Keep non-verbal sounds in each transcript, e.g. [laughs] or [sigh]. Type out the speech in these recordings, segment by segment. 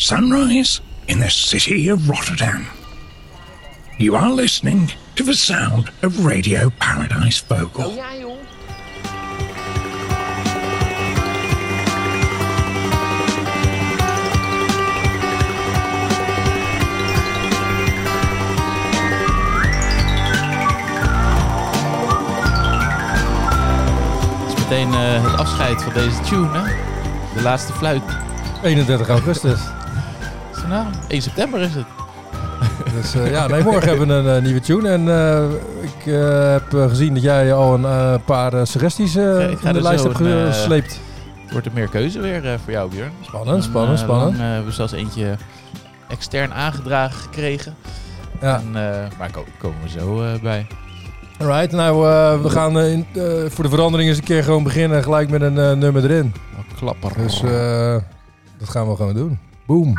sunrise in the city of Rotterdam. You are listening to the sound of Radio Paradise Vocal. ja, joh. Het is meteen eh, het afscheid van deze tune, hè? De laatste fluit. 31 augustus. Nou? 1 september is het. [laughs] Dus eh, ja, nee, morgen hebben we een eh, nieuwe tune. En eh, ik heb gezien dat jij al een paar suggesties in de lijst hebt gesleept. Wordt er meer keuze weer voor jou, Björn. Spannend, En, spannend, spannend. eh, hebben we zelfs eentje extern aangedragen gekregen. Ja. En, maar ko- komen we zo bij. Alright, nou we gaan in, voor de verandering eens een keer gewoon beginnen gelijk met een nummer erin. Klapper. Dus dat gaan we gewoon doen. Boom.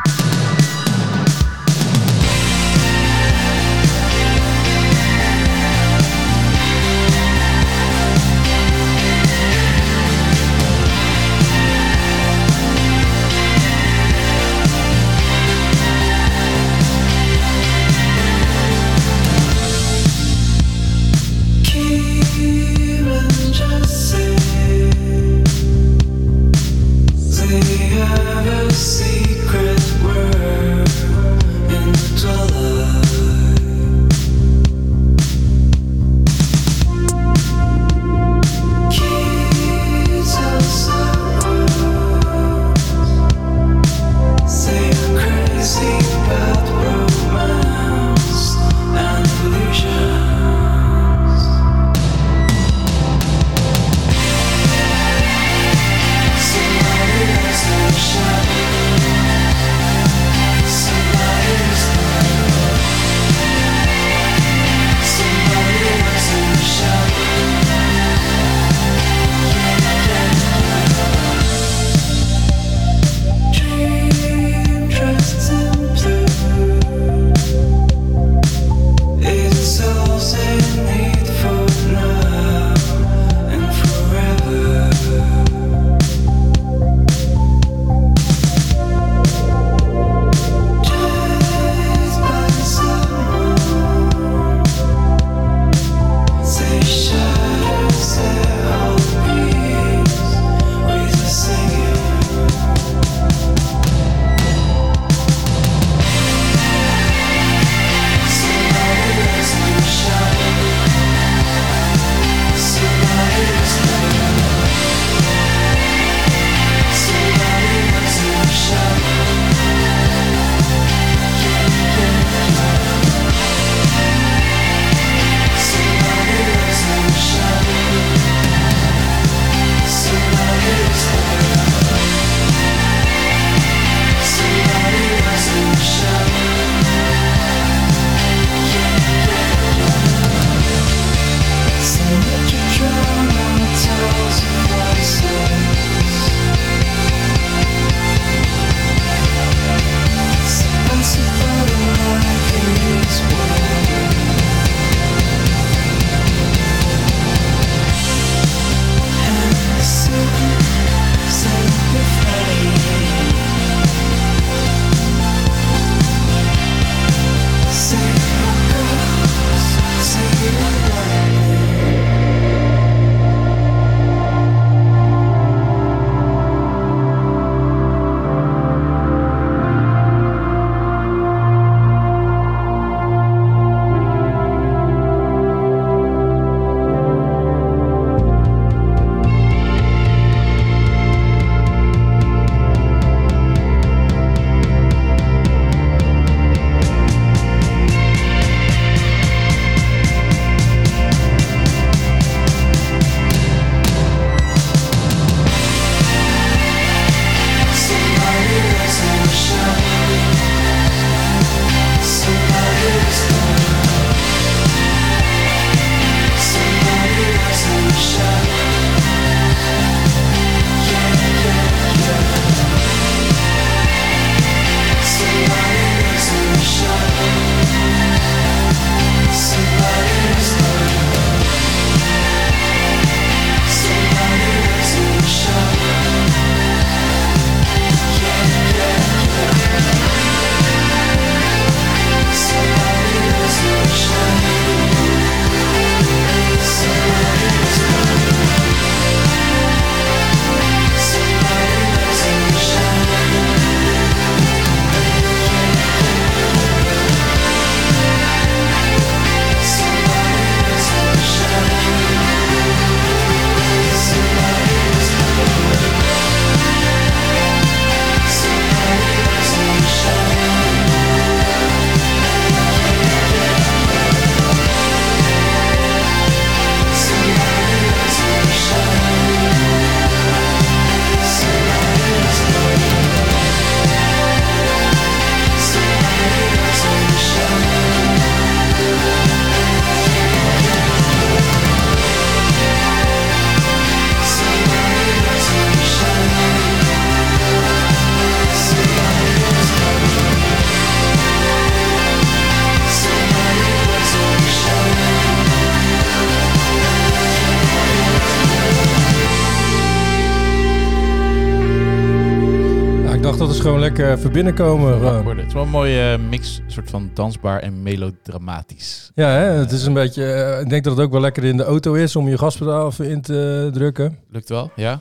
Gewoon lekker even binnenkomen. Het is wel een mooie eh, mix, soort van dansbaar en melodramatisch. Ja, hè? het is een beetje. eh, ik denk dat het ook wel lekker in de auto is om je gaspedaal even in te drukken. Lukt wel? Ja?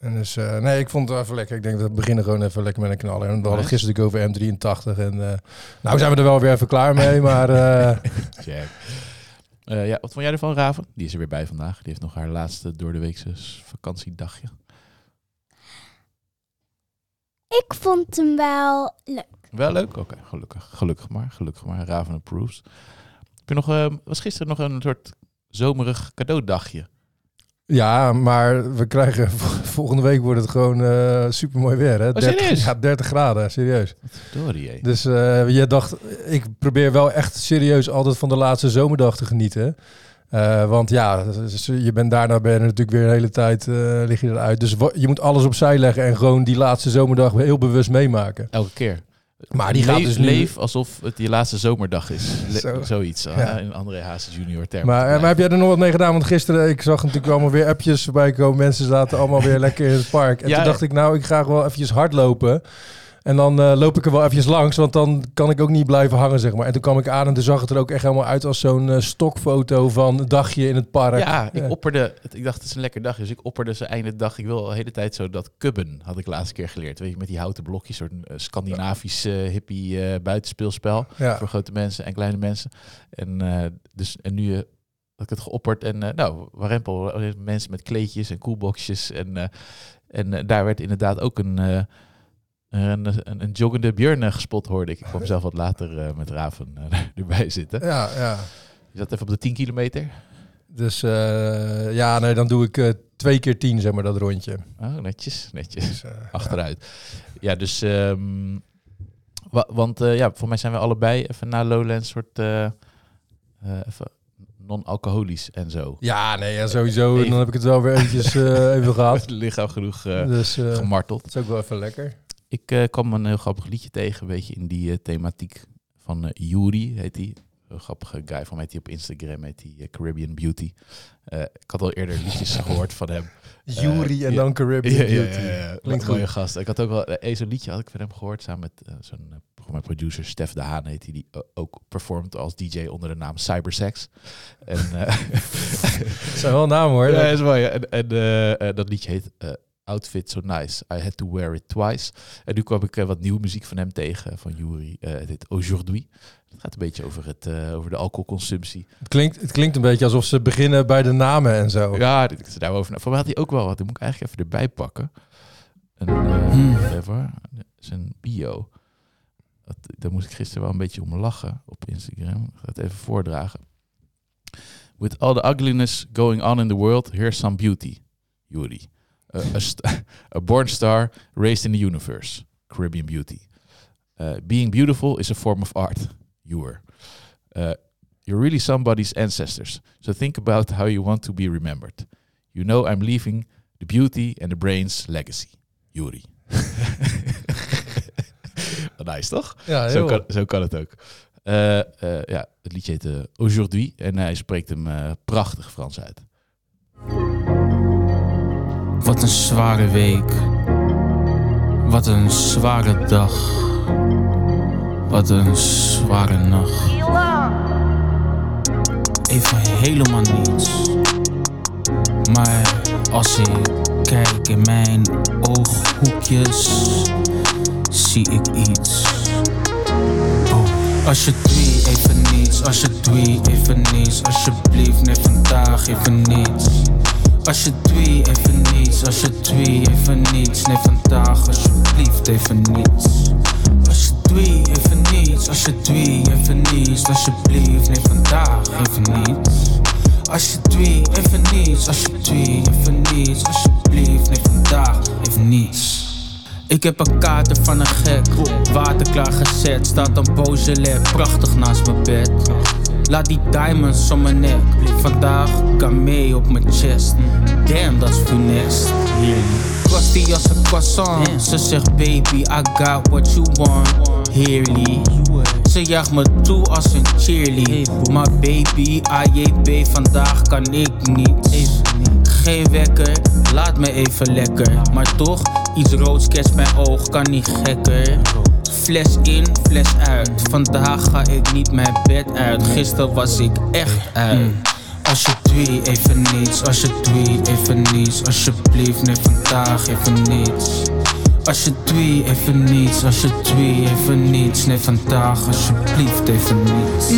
En dus, eh, nee, ik vond het wel even lekker. Ik denk dat we beginnen gewoon even lekker met een knaller. En we hadden Nice. gisteren natuurlijk over M83. En eh, nou zijn we er wel weer even klaar mee. Maar [laughs] Check. Eh, ja, wat vond jij ervan, Raven? Die is er weer bij vandaag. Die heeft nog haar laatste door de weekse vakantiedagje. Ik vond hem wel leuk. Wel leuk? Oké, gelukkig. Gelukkig maar. Gelukkig maar. Raven approves. Heb je nog, eh, was gisteren nog een soort zomerig cadeaudagje? ja, maar we krijgen [laughs] volgende week wordt het gewoon eh super mooi weer. Hè? Oh, serieus? ja, 30 graden, serieus. Hé. Dus eh, je dacht, ik probeer wel echt serieus altijd van de laatste zomerdag te genieten. Eh, want ja, dus je bent daarna ben je natuurlijk weer de hele tijd eh, lig je eruit. Dus je moet alles opzij leggen en gewoon die laatste zomerdag heel bewust meemaken. Elke keer. Maar die leef, gaat dus nu- leef alsof het je laatste zomerdag is. Le- Zo. Zoiets. Ja. In André Hazes junior termen. Maar, eh, maar heb jij er nog wat mee gedaan? Want gisteren, ik zag natuurlijk allemaal weer appjes voorbij komen. Mensen zaten allemaal weer lekker in het park. En Ja, toen dacht ik, nou, ik ga gewoon eventjes hardlopen. En dan eh, loop ik er wel eventjes langs, want dan kan ik ook niet blijven hangen, zeg maar. En toen kwam ik aan en toen zag het er ook echt helemaal uit als zo'n eh, stokfoto van een dagje in het park. Ja, ik opperde, ik dacht het is een lekker dag, dus ik opperde ze einde dag. Ik wil de hele tijd zo dat kubben, had ik laatste keer geleerd. Weet je, met die houten blokjes, soort eh, Scandinavisch hippie buitenspeelspel Ja. voor grote mensen en kleine mensen. En dus en nu had ik het geopperd en nou, warempel mensen met kleedjes en koelboxjes en en daar werd inderdaad ook een een, een, een joggende Björn eh, gespot, hoorde ik. Ik kwam zelf wat later eh, met Raven eh, [laughs] erbij zitten. Ja, ja. Je zat even op de 10 kilometer. Dus ja, nee, dan doe ik twee keer tien, zeg maar, dat rondje. Oh, netjes, netjes. Dus, [laughs] Achteruit. Ja, dus... ehm, wa- want ja, voor mij zijn we allebei even na Lowlands soort... even non-alcoholisch en zo. Ja, nee, ja, sowieso. En dan heb ik het wel weer eventjes even gehad. [laughs] Lichaam genoeg Dus gemarteld. dat is ook wel even lekker. Ik eh, kwam een heel grappig liedje tegen, een beetje in die eh, thematiek van eh Yuri, heet hij. Een grappige guy van mij, hij op Instagram, heet eh, Caribbean Beauty. Ik had al eerder liedjes [laughs] gehoord van hem. Jury en dan Caribbean Ja, ja, Beauty. ja, ja. Klinkt goed. gast. Ik had ook wel eh, zo'n liedje had ik van hem gehoord samen met zo'n programma producer Stef de Haan heet hij, die eh, ook performt als DJ onder de naam Cybersex. En [laughs] zijn wel namen hoor. [laughs] ja, is mooi. En, en dat liedje heet Outfit So Nice. I Had To Wear It Twice. En nu kwam ik eh, wat nieuwe muziek van hem tegen, van Yuri. Eh het heet Aujourd'hui. Het gaat een beetje over, het, eh, over de alcoholconsumptie. Het, klinkt, het klinkt een beetje alsof ze beginnen bij de namen en zo. Ja, dit daarover. Voor mij had hij ook wel wat. Die moet ik eigenlijk even erbij pakken. Een, eh, Hmm. even, zijn bio. Dat, daar moest ik gisteren wel een beetje om lachen op Instagram. Ik ga het even voordragen. With all the ugliness going on in the world, here's some beauty. Yuri. Uh, a, [laughs] a born star raised in the universe. Caribbean beauty. Uh, being beautiful is a form of art. You were. Uh, you're really somebody's ancestors. So think about how you want to be remembered. You know I'm leaving the beauty and the brains legacy. Yuri. [laughs] nice, toch? Ja, Zo kan, zo kan het ook. Eh, eh, ja, het liedje heet eh, Aujourd'hui en hij spreekt hem eh, prachtig Frans uit. Wat een zware week. Wat een zware dag. Wat een zware nacht. Even helemaal niets. Maar als ik kijk in mijn ooghoekjes, zie ik iets. Oh. Alsjeblieft, even niets. Alsjeblieft, even niets. Alsjeblieft, nee, vandaag even niets. Alsjeblieft, even niets. Alsjeblieft, even niets. Nee, vandaag alsjeblieft even niets. Alsjeblieft, even niets. Alsjeblieft, even niets. Alsjeblieft, nee, vandaag even niets. Alsjeblieft, even niets. Alsjeblieft, even niets. Alsjeblieft, nee, vandaag even niets. Ik heb een kater van een gek, water klaargezet, staat een Beaujolais, prachtig naast mijn bed. Laat die diamonds om mijn nek, vandaag kan mee op mijn chest. Damn, dat is funest. Krusty als een croissant, ze zegt baby, I got what you want. Heerly. Ze jaagt me toe als een cheerly. Maar baby, AJB, vandaag kan ik niet. geen wekker, laat me even lekker. Maar toch, iets roods catcht mijn oog, kan niet gekker. Fles in, fles uit. Vandaag ga ik niet mijn bed uit. Gisteren was ik echt uit. Als je twee even niets, als je twee even niets, alsjeblieft, nee vandaag even niets. Als je twee even niets, als je twee even niets, nee vandaag alsjeblieft even niets.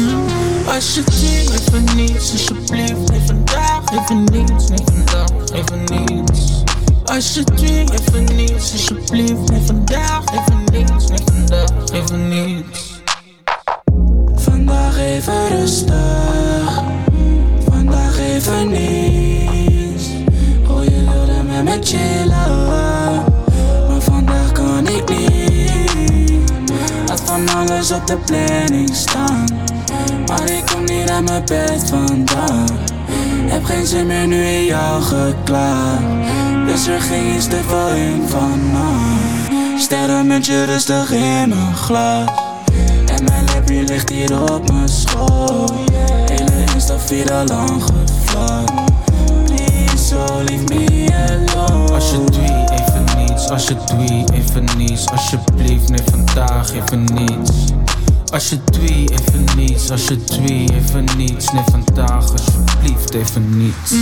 Als je twee even niets, alsjeblieft, nee vandaag even niets, nee vandaag even niets. Als je twee even niets, alsjeblieft, nee vandaag Geen meer nu in jou geklaagd, dus er ging iets te veel in van me. Sterrenmuntje rustig in mijn glas. En mijn lapje ligt hier op mijn schoot Hele Insta al lang gevlot Please, so leave me alone Als je twee even niets, als je even niets, alsjeblieft, nee vandaag even niets. Als je twee even niets, als je twee even niets, nee vandaag alsjeblieft even niets.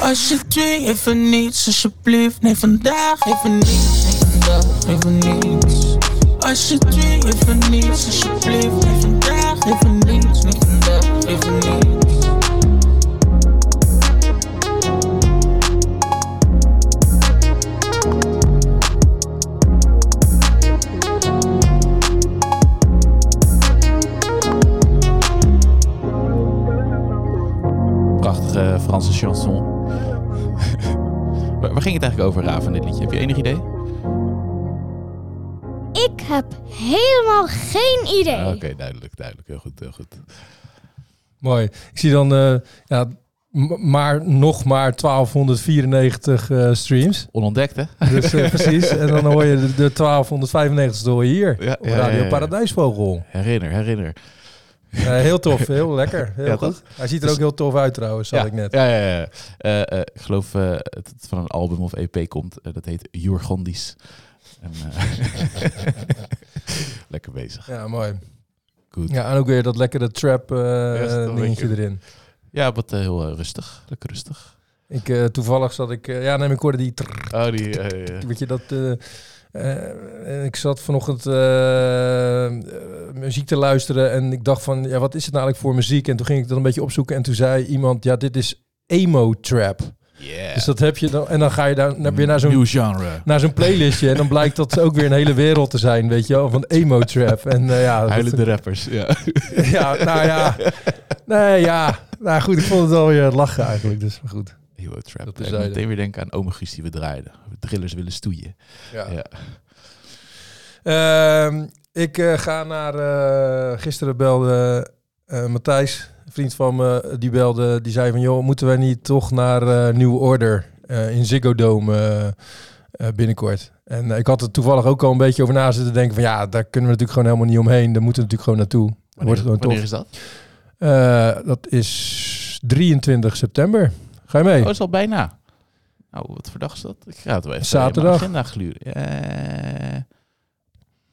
Als je twee even niets, alsjeblieft, nee vandaag even niets, nee vandaag even niets. Als je twee even niets, alsjeblieft, nee vandaag even niets, nee vandaag even niets. Franse chanson. [laughs] waar, waar ging het eigenlijk over, Raaf, van dit liedje? Heb je enig idee? Ik heb helemaal geen idee. Ah, Oké, duidelijk, duidelijk. Heel goed, heel goed. Mooi. Ik zie dan eh, ja, maar nog maar 1294 eh, streams. Onontdekt, hè? Dus eh, [laughs] precies. En dan hoor je de, de 1295 hoor je hier. Ja, op ja, Radio ja, ja. Paradijsvogel. Herinner, herinner. Eh, heel tof, heel lekker. Heel Ja, goed. toch? Hij ziet er ook heel tof uit trouwens, zag ja, ik net. Ja, ja, ja. Eh, eh, ik geloof dat het van een album of EP komt. Dat heet Jurgondies. En, [laughs] lekker bezig. Ja, mooi. Goed. Ja, en ook weer dat lekkere trap dingetje erin. Ja, wat heel rustig. Lekker rustig. Ik, toevallig zat ik... ja, nee, ik hoorde die... trrr, Oh, die... Weet je dat... eh, ik zat vanochtend eh, eh, muziek te luisteren en ik dacht van, ja, wat is het nou eigenlijk voor muziek? En toen ging ik dat een beetje opzoeken en toen zei iemand, ja, dit is emo trap. yeah. Dus dat heb je dan en dan ga je daar, je naar zo'n Nieuw genre. naar zo'n playlistje en dan blijkt dat ook weer een hele wereld te zijn, weet je wel, van emo trap. En ja, dat- Huilende rappers. Ja. [laughs] ja, nou ja, nee, ja, nou goed, ik vond het wel weer lachen eigenlijk, dus maar goed. Dat terzijde. meteen weer denken aan Ome Guus die we draaiden. Drillers willen stoeien. Ja. Ja. Ehm, ik eh, ga naar. eh, gisteren belde eh, Matthijs, vriend van me, die belde. Die zei van: joh, moeten wij niet toch naar New Order in Ziggo Dome binnenkort? En ik had er toevallig ook al een beetje over na zitten denken: van ja, daar kunnen we natuurlijk gewoon helemaal niet omheen. Daar moeten we natuurlijk gewoon naartoe. Wanneer, Wordt gewoon wanneer tof. is dat? Dat is 23 september. Ga je mee? Oh, is al bijna. Nou, wat voor dag is dat? Ik ga het wel even Zaterdag. agenda gluren.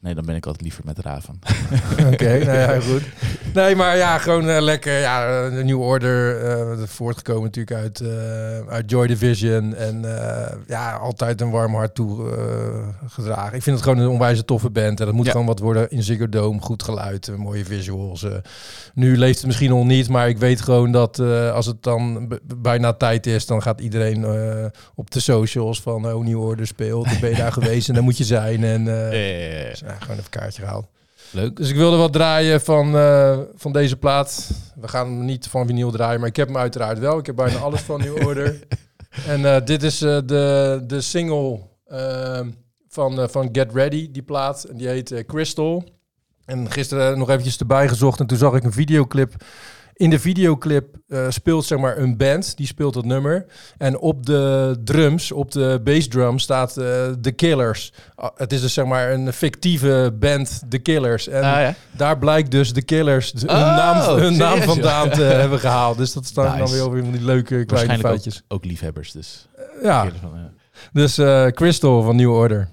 Nee, dan ben ik altijd liever met Raven. [laughs] Oké, nou ja, goed. Nee, maar ja, gewoon eh, lekker. Ja, de New Order, eh, voortgekomen natuurlijk uit, eh, uit Joy Division. En ja, altijd een warm hart toegedragen. ik vind het gewoon een onwijs toffe band. En dat moet Ja. gewoon wat worden in Ziggo Dome. Goed geluid, mooie visuals. nu leeft het misschien nog niet, maar ik weet gewoon dat als het dan bijna tijd is, dan gaat iedereen op de socials van oh, New Order speelt. Dan ben je daar [laughs] geweest en dan moet je zijn. En eh, Eh, ja, gewoon even een kaartje gehaald. leuk. Dus ik wilde wat draaien van, eh, van deze plaat. We gaan hem niet van vinyl draaien, maar ik heb hem uiteraard wel. Ik heb bijna alles van New Order. [laughs] En eh, dit is eh, de, de single van, eh, van Get Ready, die plaat. En die heet eh, Crystal. En gisteren nog eventjes erbij gezocht en toen zag ik een videoclip in de videoclip eh, speelt zeg maar een band, die speelt dat nummer. En op de drums, op de bassdrum, staat de The Killers. Ah, het is dus zeg maar een fictieve band, The Killers. En ah, daar blijkt dus The Killers hun oh, naam, hun naam vandaan te [laughs] hebben gehaald. Dus dat staan dan weer over van die leuke kleine foutjes. Ook, ook liefhebbers dus. ja. Van, ja. Dus eh, Crystal van New Order.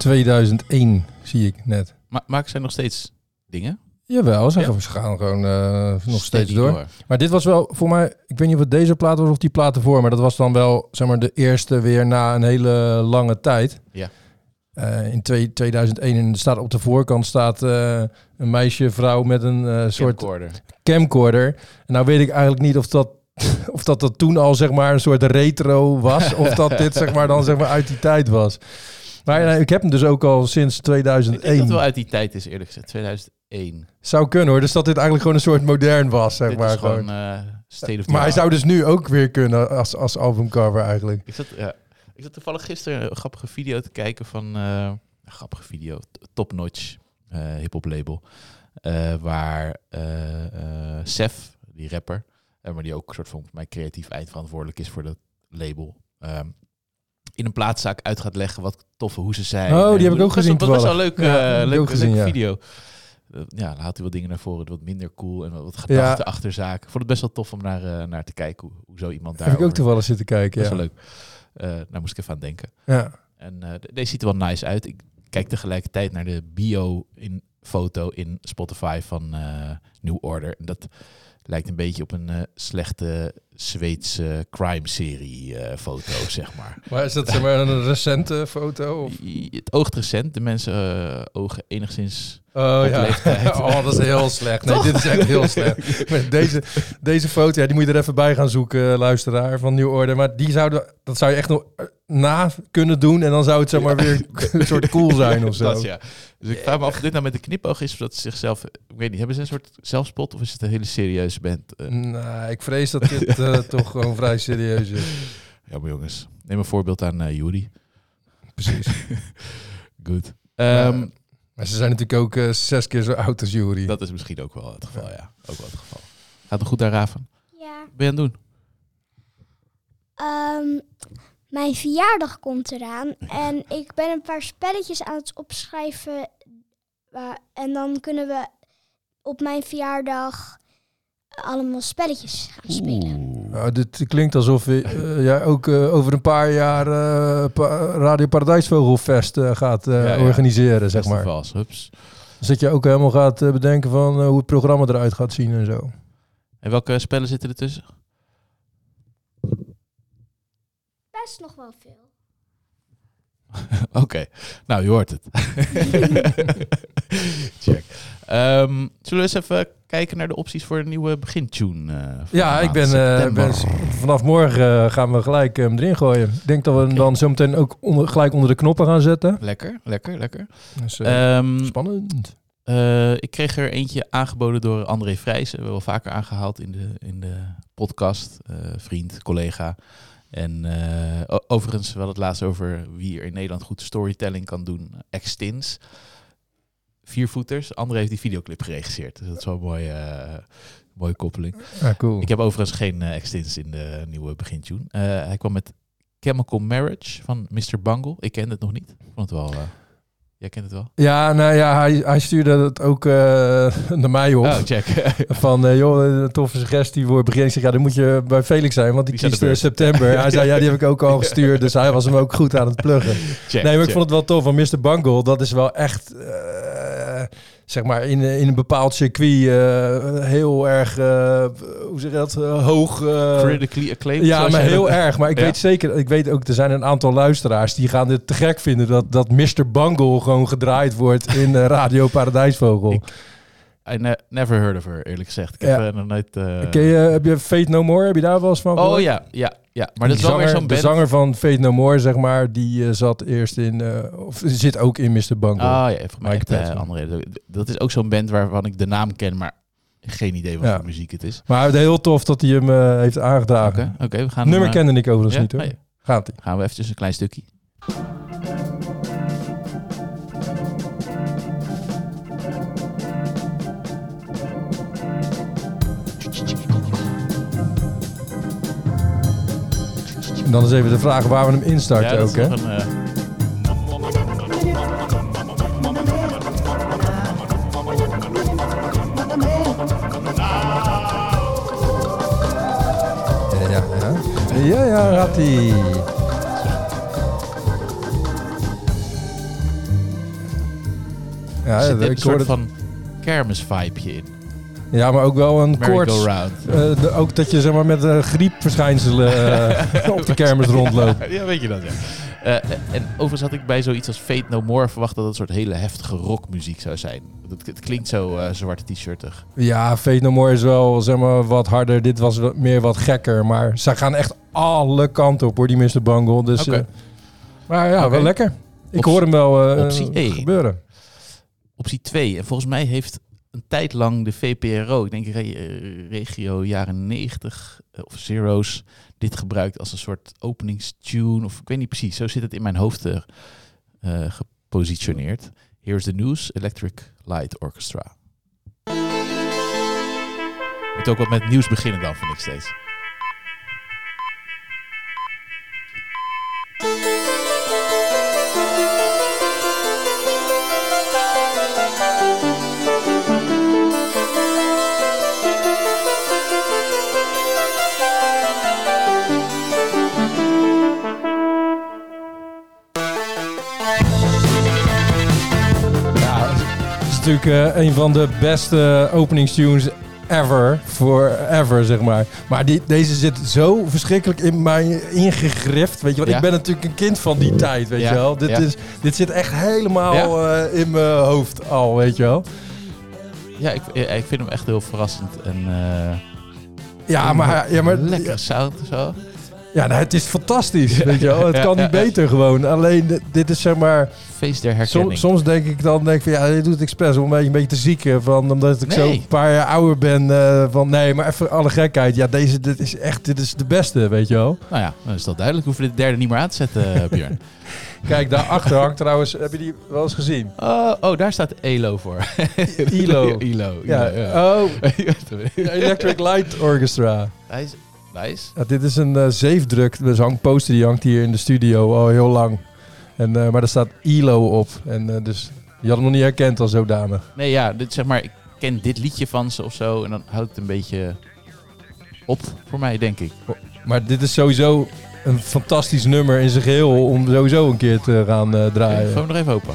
2001, zie ik net. Ma maken zij nog steeds dingen? Jawel, ze, Ja. gaan- gewoon eh, nog steeds door. Maar dit was wel voor mij, ik weet niet of het deze plaat was of die plaat ervoor, maar dat was dan wel zeg maar de eerste weer na een hele lange tijd. Ja. Eh, in twee- 2001 en staat op de voorkant staat eh, een meisje, vrouw met een soort Camcorder. camcorder. En nou weet ik eigenlijk niet of dat, [laughs] of dat dat toen al zeg maar een soort retro was, of dat dit zeg maar dan zeg maar uit die tijd was. Maar ja, ik heb hem dus ook al sinds Ik denk dat 2001. het wel uit die tijd is, eerlijk gezegd. 2001. Zou kunnen hoor, dus dat dit eigenlijk gewoon een soort modern was, zeg Dit maar. is gewoon gewoon. the Maar hij zou dus nu ook weer kunnen als, als albumcover eigenlijk. Ik zat, ja, ik zat toevallig gisteren een grappige video te kijken van... eh, een grappige video, t- Top Notch, eh hip-hop label. waar eh, Sef, die rapper, maar die ook een soort van mij creatief eindverantwoordelijk is voor dat label... ehm, in een plaatszaak uit gaat leggen wat toffe hoe ze zijn. Oh, die En heb ik ook dat gezien Dat was wel een toevallig. leuk, Ja, eh, gezien, leuke video. Eh, ja, dan haalt hij wat dingen naar voren, wat minder cool en wat gedachten achter zaken. Ik vond het best wel tof om naar, eh, naar te kijken hoe, hoe zo iemand daar. Heb ik ook toevallig zitten kijken, Best ja. wel leuk. Daar moest ik even aan denken. ja. En de- deze ziet er wel nice uit. Ik kijk tegelijkertijd naar de bio in foto in Spotify van New Order. En dat lijkt een beetje op een slechte Zweedse crime-serie eh, foto, [laughs] zeg maar. Maar is dat zeg maar een recente foto? Of? Het oogt recent. De mensen eh, ogen enigszins... Oh ja. leeftijd. [laughs] oh, dat is heel slecht. Nee, dit is echt heel slecht. Deze, deze foto, ja, die moet je er even bij gaan zoeken, luisteraar van New Order. Maar die zouden, dat zou je echt nog eh, na kunnen doen. En dan zou het zeg maar weer [laughs] een soort cool zijn of zo. Dat, ja. Dus ik vraag me af of dit nou met een knipoog is of dat ze zichzelf... Ik weet niet, hebben ze een soort zelfspot of is het een hele serieuze band? Eh, Nou, ik vrees dat dit eh, toch gewoon vrij serieus is. ja, maar jongens. Neem een voorbeeld aan eh Yuri. Precies. [laughs] Goed. Ehm, Maar ze zijn natuurlijk ook eh, zes keer zo oud als Jury. Dat is misschien ook wel het geval, ja. Ook wel het geval. Gaat het goed daar, Raven? Ja. Wat ben je aan het doen? Ehm, mijn verjaardag komt eraan en ik ben een paar spelletjes aan het opschrijven. Waar, en dan kunnen we op mijn verjaardag allemaal spelletjes gaan spelen. Nou, dit klinkt alsof eh, eh, jij ook eh, over een paar jaar eh, pa- Radio Paradijsvogelfest eh, gaat eh, Ja, ja. organiseren, zeg maar. Festivals, hups. Dus dat je ook helemaal gaat bedenken van hoe het programma eruit gaat zien en zo. En welke spellen zitten er tussen? Best nog wel veel. [laughs] Oké, nou, je hoort het. [laughs] Check. Ehm, zullen we eens even kijken naar de opties voor een nieuwe begintune? eh, van Ja, ik ben, eh, ben vanaf morgen eh, gaan we gelijk hem erin gooien. Ik denk dat we hem dan zometeen ook onder, gelijk onder de knoppen gaan zetten. Lekker, lekker, lekker. Dus, eh, Ehm, spannend. Eh, ik kreeg er eentje aangeboden door André Vrijs. We hebben wel vaker aangehaald in de, in de podcast. Eh, vriend, collega. En eh, overigens, we hadden het laatst over wie er in Nederland goed storytelling kan doen. Extins. Viervoeters. André heeft die videoclip geregisseerd. Dus dat is wel een mooie, eh, mooie koppeling. Ja, cool. Ik heb overigens geen Extins in de nieuwe begintune. Eh, hij kwam met Chemical Marriage van Mr. Bungle. Ik kende het nog niet. Ik vond het wel... jij kent het wel? Ja, nou ja, hij, hij stuurde het ook [laughs] naar mij op. Oh, check. [laughs] Van, eh, joh, een toffe suggestie voor begin. Ik zeg, ja, dan moet je bij Felix zijn, want die, Die kiest beurt. september. Hij zei, ja, die heb ik ook al [laughs] gestuurd. Dus hij was hem ook goed aan het pluggen. check Nee, maar ik vond het wel tof. Van Mr. Bungle, dat is wel echt, zeg maar, in, in een bepaald circuit eh, heel erg, eh, hoe zeg je dat, eh, hoog. eh, Critically acclaimed. ja, maar heel dat- erg. Maar ik Ja. weet zeker, ik weet ook, er zijn een aantal luisteraars die gaan dit te gek vinden dat, dat Mr. Bungle gewoon gedraaid wordt in eh, Radio Paradijsvogel. Ik- I ne- never heard of her, eerlijk gezegd. Ik heb eh, nog nooit... eh, Ken je, heb je Fate No More? Heb je daar wel eens van Oh ja, ja, ja. Maar dat is weer zanger- zo'n De band... zanger van Fate No More, zeg maar, die eh, zat eerst in, eh, of zit ook in Mr. Bungle. Ah ja, volgens mij echt, andere. Dat is ook zo'n band waarvan ik de naam ken, maar geen idee wat Ja. voor muziek het is. Maar heel tof dat hij hem heeft Oké, aangedragen. oké, we gaan... Nummer eh, kende ik overigens ja? niet hoor. Oh, ja. Gaat ie. Gaan we eventjes een klein stukje. Dan is even de vraag waar we hem instarten ja, ook, hè? Een, uh... Ja, ja, ja, ja Ratti. Ja, er zit een soort van kermisvibeje in. Ja, maar ook wel een koorts. Eh, ook dat je zeg maar, met eh, griepverschijnselen eh, [laughs] op de kermis rondloopt. [laughs] Ja, weet je dat, ja. En overigens had ik bij zoiets als Fate No More verwacht dat het een soort hele heftige rockmuziek zou zijn. Het, het klinkt zo zwarte t-shirtig. Ja, Fate No More is wel zeg maar, wat harder. Dit was meer wat gekker. Maar ze gaan echt alle kanten op hoor, die Mr. Bungle. Dus, Oké. eh, maar ja, wel lekker. Ik hoor hem wel optie E. gebeuren. Optie 2. En volgens mij heeft een tijd lang de VPRO, ik denk eh, regio jaren 90 eh, of Zero's, dit gebruikt als een soort openingstune. Of ik weet niet precies, zo zit het in mijn hoofd eh, gepositioneerd. Here's the news, Electric Light Orchestra. Moet ook wat met nieuws beginnen dan, vind ik steeds. Natuurlijk eh, een van de beste openingstunes ever. Forever, zeg maar. Maar die, deze zit zo verschrikkelijk in mij ingegrift. Weet je wel? Ja. Ik ben natuurlijk een kind van die tijd, weet Ja, je wel. Dit, ja. is, dit zit echt helemaal eh, in mijn hoofd al, weet je wel. Ja, ik, ik vind hem echt heel verrassend. En, eh, Ja, maar, ja, maar lekkere sound zo. Ja, nou, het is fantastisch, weet je wel. Het kan niet beter gewoon. Alleen, dit- is zeg maar... Feest der herkenning. Soms, soms denk ik dan, denk ik van, ja, dit doet het expres om een beetje, een beetje te zieken. Van, omdat ik zo een paar jaar ouder ben. eh, van, nee, maar even alle gekheid. Ja, deze, dit is echt, dit is de beste, weet je wel. Nou ja, dan is dat duidelijk. Hoeven we de derde niet meer aan te zetten, eh, Björn. [laughs] Kijk, daarachter hangt trouwens, heb je die wel eens gezien? Oh, oh, daar staat ELO voor. ILO. ILO. [laughs] Ja, ja. oh, [laughs] Electric Light Orchestra. Nice. Ja, dit is een eh, zeefdruk, dus hangt poster die hangt hier in de studio al heel lang. En, eh, maar er staat ILO op. En eh, dus je had hem nog niet herkend als zodanig. Nee, ja, dit, zeg maar, ik ken dit liedje van ze of zo. En dan houdt het een beetje op voor mij, denk ik. Maar dit is sowieso een fantastisch nummer in zijn geheel om sowieso een keer te gaan eh, Okay, draaien. gewoon nog even open.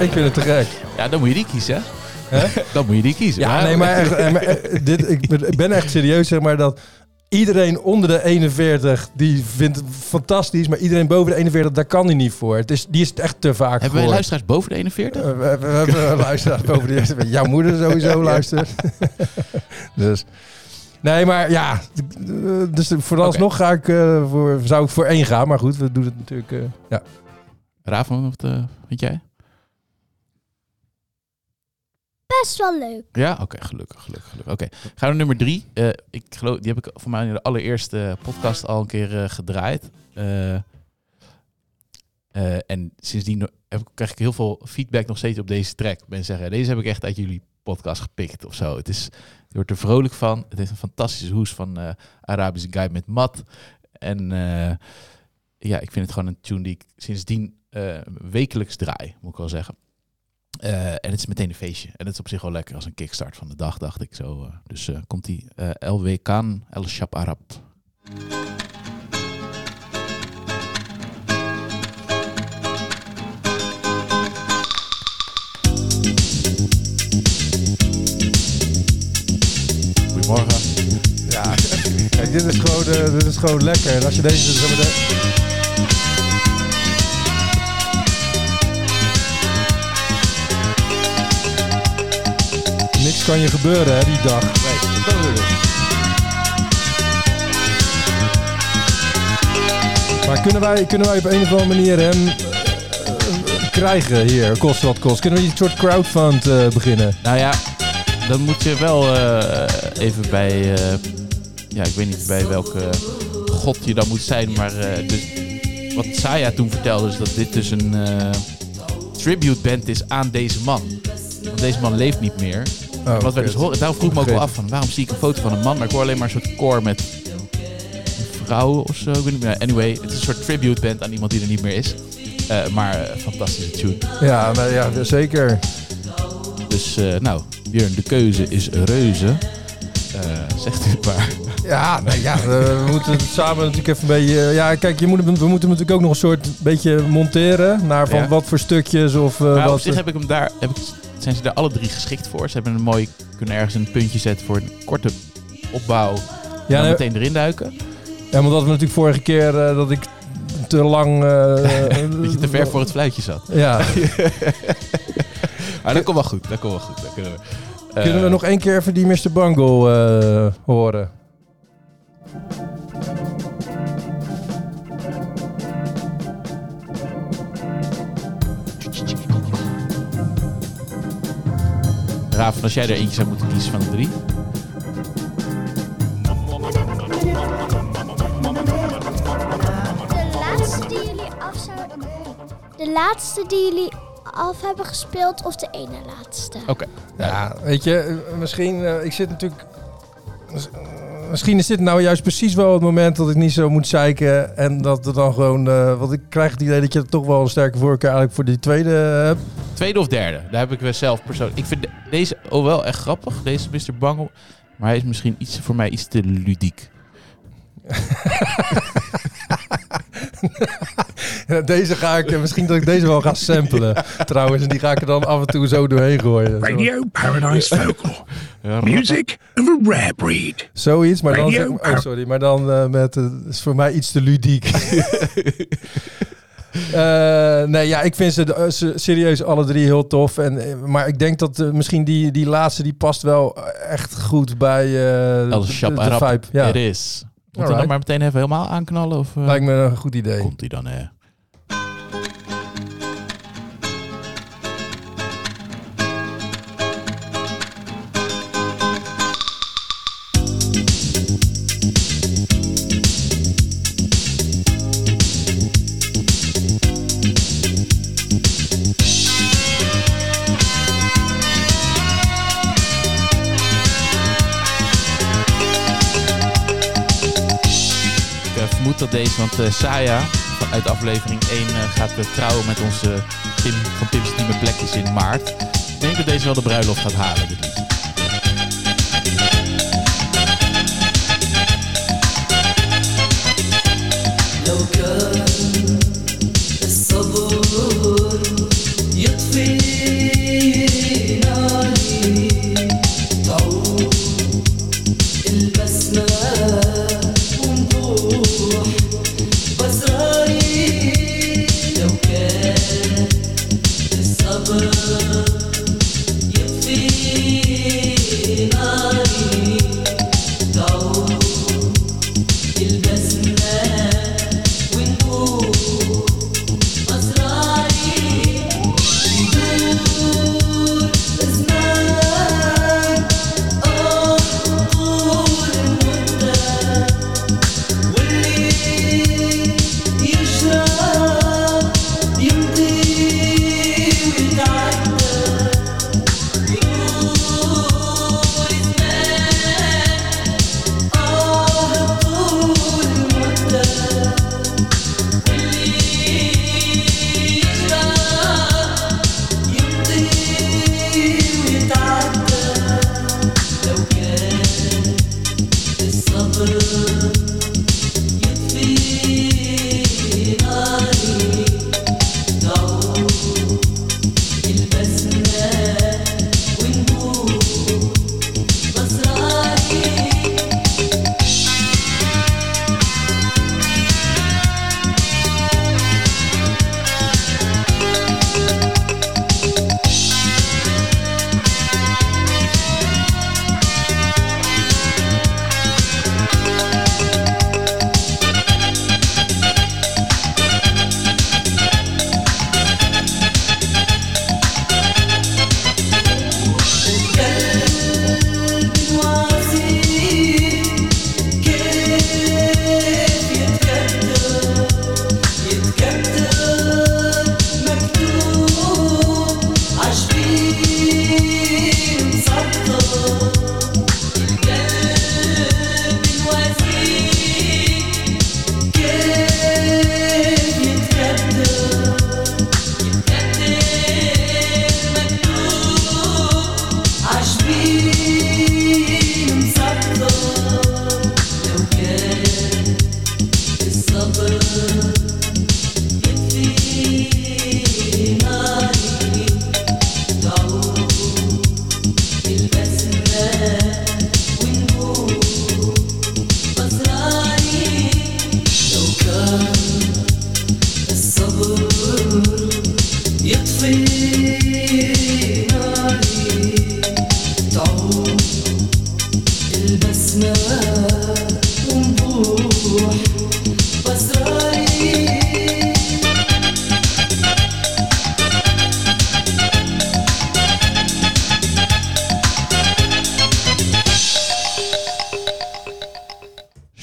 Ik vind het te gek. Ja, dan moet je die kiezen. Hè? [laughs] Dan moet je die kiezen. Ja, nee, maar, [laughs] echt, eh, maar, eh, dit, ik, ben- echt serieus, zeg maar, dat iedereen onder de 41, die vindt het fantastisch, maar iedereen boven de 41, daar kan hij niet voor. Het is, die is echt te vaak Hebben wij gehoord. luisteraars boven de 41? Eh, we, hebben een luisteraar boven de 41. Jouw moeder sowieso [laughs] luistert. dus... Nee, maar ja, eh, dus vooralsnog ga ik, eh, voor, zou ik voor één gaan. Maar goed, we doen het natuurlijk... eh, ja. Raven, wat eh, vind jij? Best wel leuk. Ja, oké, gelukkig, gelukkig, gelukkig. Oké, gaan we naar nummer drie. Eh, ik geloof, die heb ik voor mij in de allereerste podcast al een keer eh, gedraaid. Eh, eh, en sindsdien heb, ik- krijg ik heel veel feedback nog steeds op deze track. Mensen zeggen, deze heb ik echt uit jullie podcast gepikt of zo. Het is, je wordt er vrolijk van. Het heeft een fantastische hoes van eh Arabische guy met mat. En eh, ja, ik vind het gewoon een tune die ik sindsdien eh, wekelijks draai, moet ik wel zeggen. En het is meteen een feestje. En het is op zich wel lekker als een kickstart van de dag, dacht ik zo. dus komt die LW Khan El Shab Arab. Kijk, dit is, gewoon, eh, dit is gewoon lekker. En als je deze... zeg maar, de- Niks kan je gebeuren, hè, die dag. Nee, dat ik. Maar kunnen wij, kunnen wij op een of andere manier hem eh, krijgen hier, kost wat kost? Kunnen we een soort crowdfund eh, beginnen? Nou ja, dan moet je wel even bij ja, ik weet niet bij welke god je dan moet zijn, maar eh, dus, wat Saya toen vertelde is dat dit dus een eh, tribute band is aan deze man. Want deze man leeft niet meer. Oh, wat wij dus horen, daarom vroeg ik me ook wel af van waarom zie ik een foto van een man, maar ik hoor alleen maar een soort koor met een vrouw of zo. Ik weet niet meer. Anyway, het is een soort tribute band aan iemand die er niet meer is. Eh, maar fantastische tune. Ja, nou, ja, zeker. Dus nou, Björn, de keuze is reuze. Zegt u het maar. Ja, nou ja, we moeten het samen natuurlijk even een beetje... Ja, kijk, je moet, we moeten natuurlijk ook nog een soort beetje monteren. Naar van Ja. wat voor stukjes of eh, Maar op wat... zich heb ik hem daar, heb ik, zijn ze daar alle drie geschikt voor. Ze hebben een mooi, kunnen ergens een puntje zetten voor een korte opbouw. En ja, dan nee, meteen erin duiken. ja, omdat we natuurlijk vorige keer eh, dat ik te lang... eh, [laughs] Dat je te ver voor het fluitje zat. Ja. [laughs] Maar dat komt wel goed. Dat komt wel goed. Dat kunnen we. Eh, Kunnen we nog één keer even die Mr. Bungle eh, horen? Raven, als jij er eentje zou moeten kiezen van de drie. De laatste die jullie af zouden... De laatste die jullie af hebben gespeeld of de ene laatste? Oké. Ja, weet je, eh, misschien... eh, ik zit natuurlijk... mis- Misschien is dit nou juist precies wel het moment dat ik niet zo moet zeiken. En dat er dan gewoon... eh, want ik krijg het idee dat je toch wel een sterke voorkeur eigenlijk voor die tweede hebt. Tweede of derde. Daar heb ik wel zelf persoonlijk. Ik vind de- deze oh, wel echt grappig. Deze Mr. Bangle. Maar hij is misschien iets, voor mij iets te ludiek. [laughs] Deze ga ik... Misschien dat ik deze wel ga samplen. [laughs] trouwens, en die ga ik er dan af en toe zo doorheen gooien. Radio Paradise Folklore. Music of a rare breed. Zoiets, maar dan... Radio oh, sorry, maar dan eh, met... eh, is voor mij iets te ludiek. [laughs] Eh, nee, ja, ik vind ze, ze serieus alle drie heel tof. En, maar ik denk dat misschien die, die laatste, die past wel echt goed bij eh Alles de, vibe. Ja, Het is. Moet we dan maar meteen even helemaal aanknallen? Of, eh, lijkt me een goed idee. Komt hij dan, hè? Want eh, Saya uit aflevering 1 eh, gaat trouwen met onze Pim van Pim's Team Plekjes in maart. Ik denk dat deze wel de bruiloft gaat halen. dit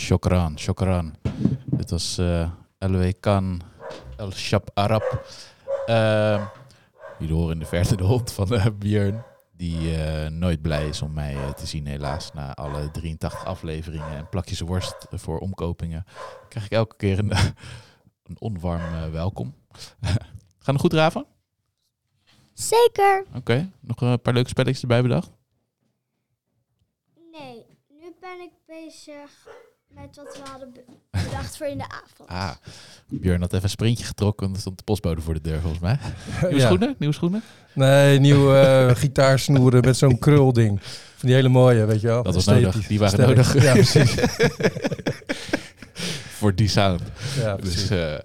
Shokran, shokran. Dit was eh LW Kan, El Shab Arab. Ehm, jullie horen in de verte de hond van eh, Björn. Die eh, nooit blij is om mij te zien helaas. Na alle 83 afleveringen en plakjes worst voor omkopingen. Krijg ik elke keer een, een onwarm welkom. [laughs] Gaan we goed draven? Zeker. Oké, nog een paar leuke spelletjes erbij bedacht. Nee, nu ben ik bezig met wat we hadden be- bedacht voor in de avond. Ah, Björn had even een sprintje getrokken en er stond de postbode voor de deur volgens mij. [laughs] Nieuwe Ja. schoenen? Nieuwe schoenen? Nee, nieuwe eh, gitaarsnoeren met zo'n krulding. Van die hele mooie, weet je wel. Dat was Esthetisch. nodig. Die waren Sterk. nodig. Ja, [laughs] precies. Voor die sound. Ja, Dus precies. eh,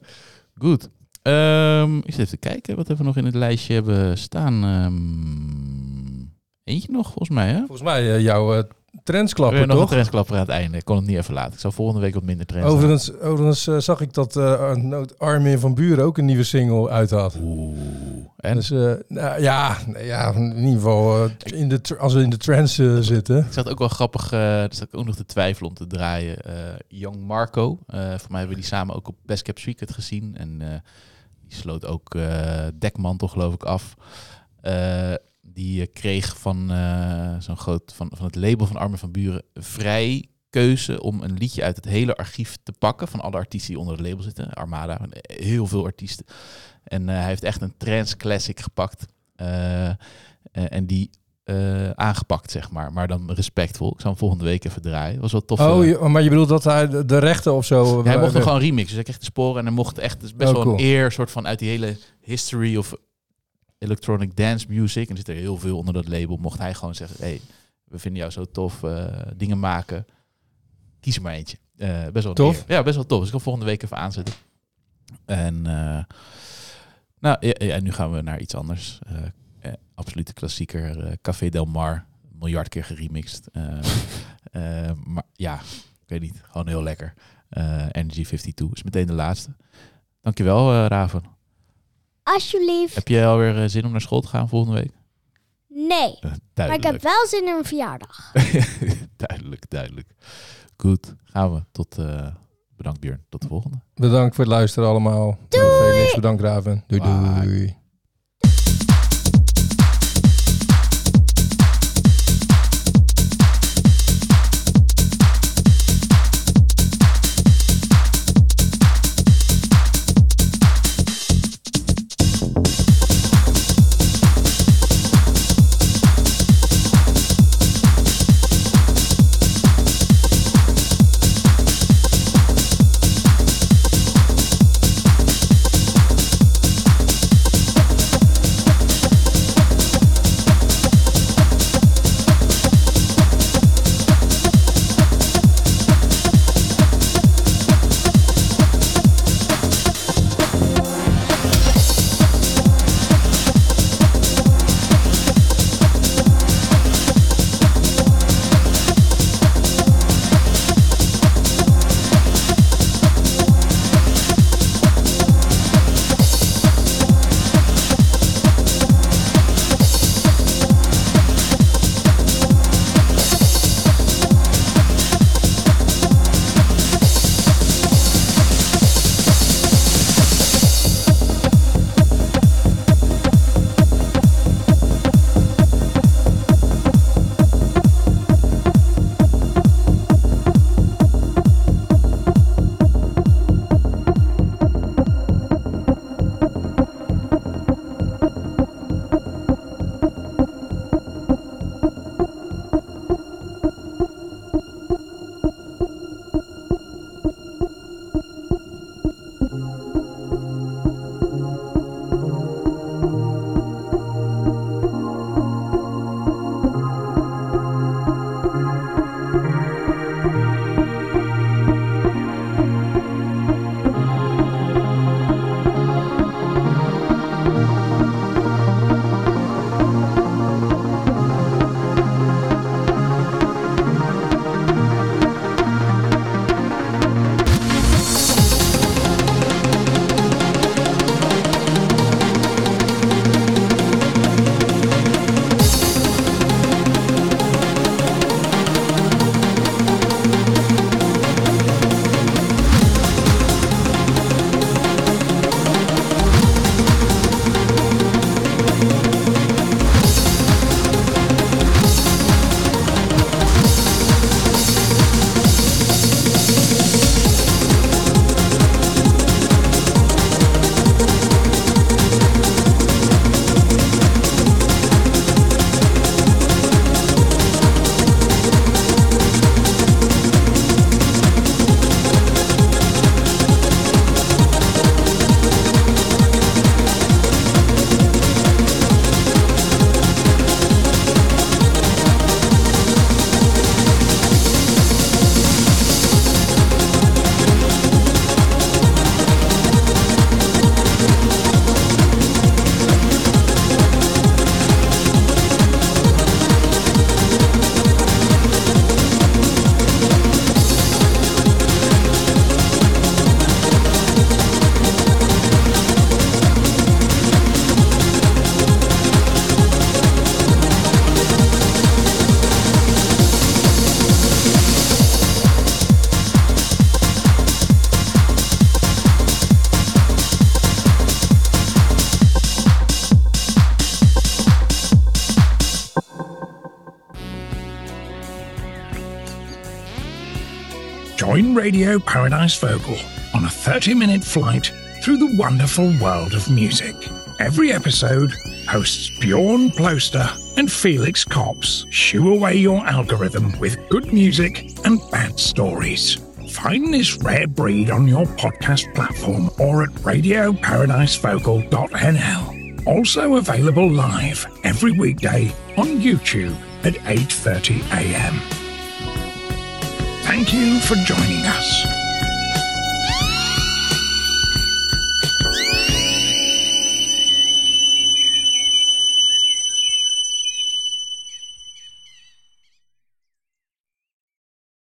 goed. Ehm eens even kijken wat we nog in het lijstje hebben staan. Ehm, eentje nog volgens mij hè? Volgens mij eh, jouw uh, trendsklapper, Weer nog een toch? trendsklapper aan het einde. Ik kon het niet even laten. Ik zal volgende week wat minder trends Overigens, overigens eh, zag ik dat Nood Armin van Buren ook een nieuwe single uit had. Oeh. En Dus eh, nou, ja, ja, in ieder geval in de, als we in de eh, zitten. Ik zat ook wel grappig, uh, zat ik ook nog te twijfelen om te draaien. Young Marco, voor mij hebben we die samen ook op Best Cap Secret gezien. En die sloot ook Dekmantel geloof ik af. Die eh, kreeg van eh, zo'n groot, van, van het label van Armin van Buren vrij keuze om een liedje uit het hele archief te pakken van alle artiesten die onder het label zitten. Armada, heel veel artiesten. En eh, hij heeft echt een trance classic gepakt. En die aangepakt, zeg maar. Maar dan respectvol. Ik zal hem volgende week even draaien. was wel tof. Oh, je- maar je bedoelt dat hij de, rechten of zo... Ja, hij mocht nog gewoon remixen. Dus hij kreeg de sporen en hij mocht echt... Het is best Oh, wel cool. een eer, soort van uit die hele history of electronic dance music. En zit er heel veel onder dat label. Mocht hij gewoon zeggen, hey, we vinden jou zo tof, eh, dingen maken. Kies er maar eentje. Eh, best wel Tof. Ja, best wel tof. Dus ik ga volgende week even aanzetten. En eh, nou, ja, nu gaan we naar iets anders. Eh, absolute klassieker. Café Del Mar. Miljard keer geremixed. [laughs] Maar ja, ik weet niet. Gewoon heel lekker. Energy 52 is meteen de laatste. Dankjewel, Raven. Alsjeblieft. Heb je alweer eh, zin om naar school te gaan volgende week? Nee. Eh, Maar ik duidelijk. heb wel zin in een verjaardag. [laughs] duidelijk, duidelijk. Goed, gaan we. Tot, eh, bedankt Björn. Tot de volgende. Bedankt voor het luisteren allemaal. Doei! Felix, bedankt Raven. Doei Bye. doei. Radio Paradise Vocal on a 30 minute flight through the wonderful world of music. Every episode, hosts Bjorn Ploster and Felix Kops shoo away your algorithm with good music and bad stories. Find this rare breed on your podcast platform or at radioparadisevocal.nl. Also available live every weekday on YouTube at 8:30 a.m. Thank you for joining us.